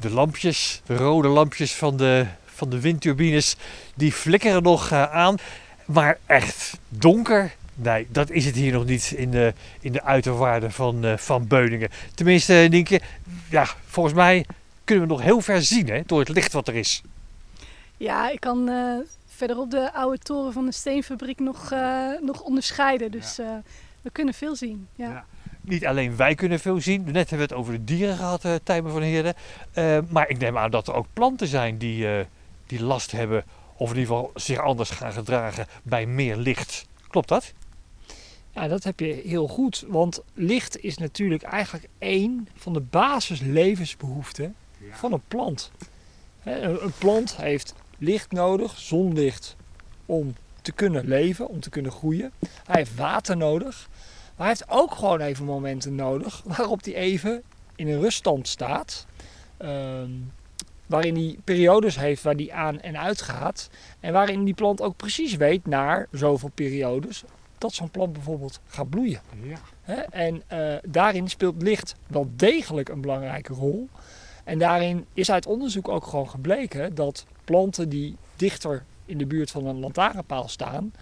De lampjes, de rode lampjes van de, van de windturbines, die flikkeren nog eh, aan. Maar echt donker, nee, dat is het hier nog niet in de, in de uiterwaarden van, uh, van Beuningen. Tenminste, Nienke, ja, volgens mij kunnen we nog heel ver zien hè, door het licht wat er is. Ja, ik kan uh, verderop de oude toren van de steenfabriek nog, uh, nog onderscheiden. Dus we kunnen veel zien. Ja. ja. Niet alleen wij kunnen veel zien. Net hebben we het over de dieren gehad, uh, Tijmen van Heerden. maar ik neem aan dat er ook planten zijn die, die last hebben. Of in ieder geval zich anders gaan gedragen bij meer licht. Klopt dat? Ja, dat heb je heel goed. Want licht is natuurlijk eigenlijk één van de basislevensbehoeften ja. van een plant. Een plant heeft licht nodig, zonlicht, om te kunnen leven, om te kunnen groeien. Hij heeft water nodig. Maar hij heeft ook gewoon even momenten nodig waarop hij even in een ruststand staat. Uh, waarin hij periodes heeft waar hij aan en uit gaat. En waarin die plant ook precies weet naar zoveel periodes dat zo'n plant bijvoorbeeld gaat bloeien. Ja. En uh, daarin speelt licht wel degelijk een belangrijke rol. En daarin is uit onderzoek ook gewoon gebleken dat planten die dichter in de buurt van een lantaarnpaal staan,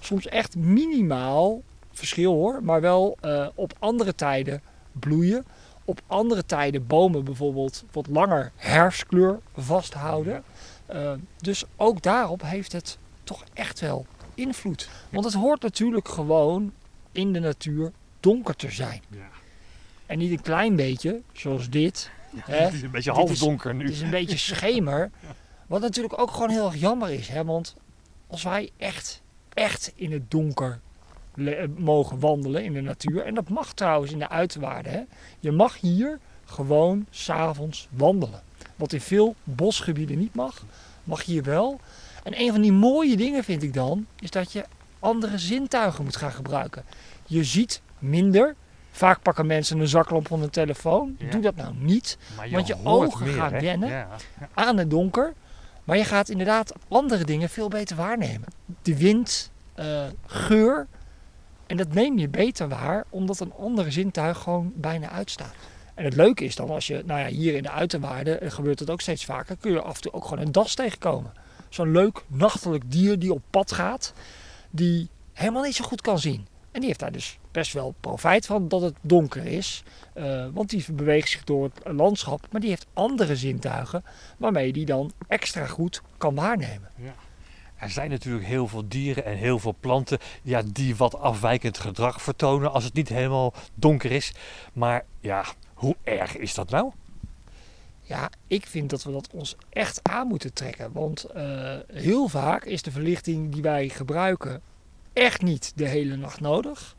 soms echt minimaal verschil hoor, maar wel uh, op andere tijden bloeien. Op andere tijden bomen bijvoorbeeld wat langer herfstkleur vasthouden. Uh, dus ook daarop heeft het toch echt wel invloed. Want het hoort natuurlijk gewoon in de natuur donker te zijn. Ja. En niet een klein beetje, zoals dit. Ja, hè? Het is een beetje half donker nu. Het is een beetje schemer. Wat natuurlijk ook gewoon heel erg jammer is. Hè? Want als wij echt, echt in het donker mogen wandelen in de natuur. En dat mag trouwens in de uiterwaarden. Hè? Je mag hier gewoon s'avonds wandelen. Wat in veel bosgebieden niet mag, mag hier wel. En een van die mooie dingen vind ik dan, is dat je andere zintuigen moet gaan gebruiken. Je ziet minder. Vaak pakken mensen een zaklamp van een telefoon. Doe dat nou niet. Je want je ogen gaan wennen ja. aan het donker. Maar je gaat inderdaad andere dingen veel beter waarnemen. De wind, uh, geur. En dat neem je beter waar, omdat een andere zintuig gewoon bijna uitstaat. En het leuke is dan als je, nou ja, hier in de uiterwaarden gebeurt het ook steeds vaker, kun je af en toe ook gewoon een das tegenkomen zo'n leuk nachtelijk dier die op pad gaat, die helemaal niet zo goed kan zien. En die heeft daar dus best wel profijt van dat het donker is. Uh, want die beweegt zich door het landschap, maar die heeft andere zintuigen waarmee die dan extra goed kan waarnemen. Ja. Er zijn natuurlijk heel veel dieren en heel veel planten ja, die wat afwijkend gedrag vertonen als het niet helemaal donker is. Maar ja, hoe erg is dat nou? Ja, ik vind dat we dat ons echt aan moeten trekken. Want uh, heel vaak is de verlichting die wij gebruiken echt niet de hele nacht nodig.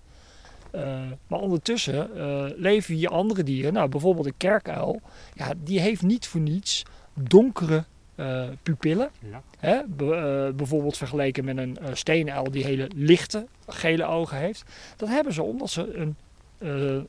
Uh, maar ondertussen uh, leven hier andere dieren. Nou, bijvoorbeeld een kerkuil. Ja, die heeft niet voor niets donkere pupillen. Ja. Hè? bijvoorbeeld vergeleken met een steenuil die hele lichte gele ogen heeft. Dat hebben ze omdat ze een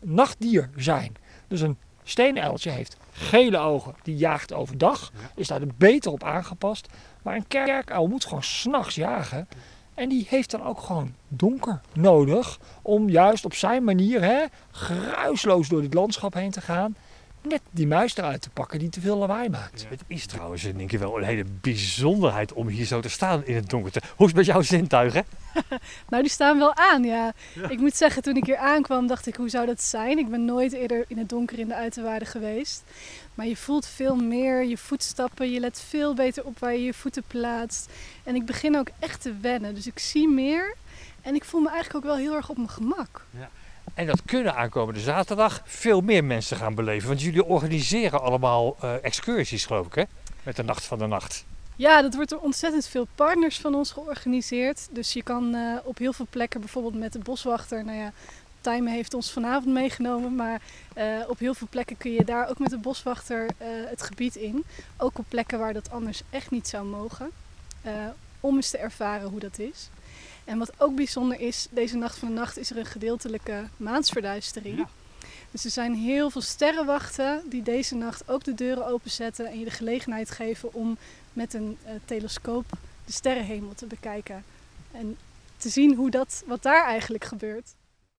nachtdier zijn. Dus een steenuiltje heeft gele ogen, die jaagt overdag. Is daar beter op aangepast. Maar een kerkuil moet gewoon s'nachts jagen. En die heeft dan ook gewoon donker nodig om juist op zijn manier hè, geruisloos door dit landschap heen te gaan net die muis eruit te pakken die te veel lawaai maakt. Het is trouwens denk ik wel een hele bijzonderheid om hier zo te staan in het donker. Hoe is het met jouw zintuigen? nou, die staan wel aan, ja. Ik moet zeggen, toen ik hier aankwam, dacht ik, hoe zou dat zijn? Ik ben nooit eerder in het donker in de uiterwaarden geweest. Maar je voelt veel meer je voetstappen. Je let veel beter op waar je je voeten plaatst. En ik begin ook echt te wennen. Dus ik zie meer. En ik voel me eigenlijk ook wel heel erg op mijn gemak. Ja. En dat kunnen aankomende zaterdag veel meer mensen gaan beleven. Want jullie organiseren allemaal uh, excursies, geloof ik, hè? Met de Nacht van de Nacht. Ja, dat wordt door ontzettend veel partners van ons georganiseerd. Dus je kan uh, op heel veel plekken, bijvoorbeeld met de boswachter, nou ja, Time heeft ons vanavond meegenomen, maar uh, op heel veel plekken kun je daar ook met de boswachter het gebied in. Ook op plekken waar dat anders echt niet zou mogen. om eens te ervaren hoe dat is. En wat ook bijzonder is, deze nacht van de nacht is er een gedeeltelijke maansverduistering. Dus er zijn heel veel sterrenwachten die deze nacht ook de deuren openzetten en je de gelegenheid geven om met een uh, telescoop de sterrenhemel te bekijken. En te zien hoe dat, wat daar eigenlijk gebeurt.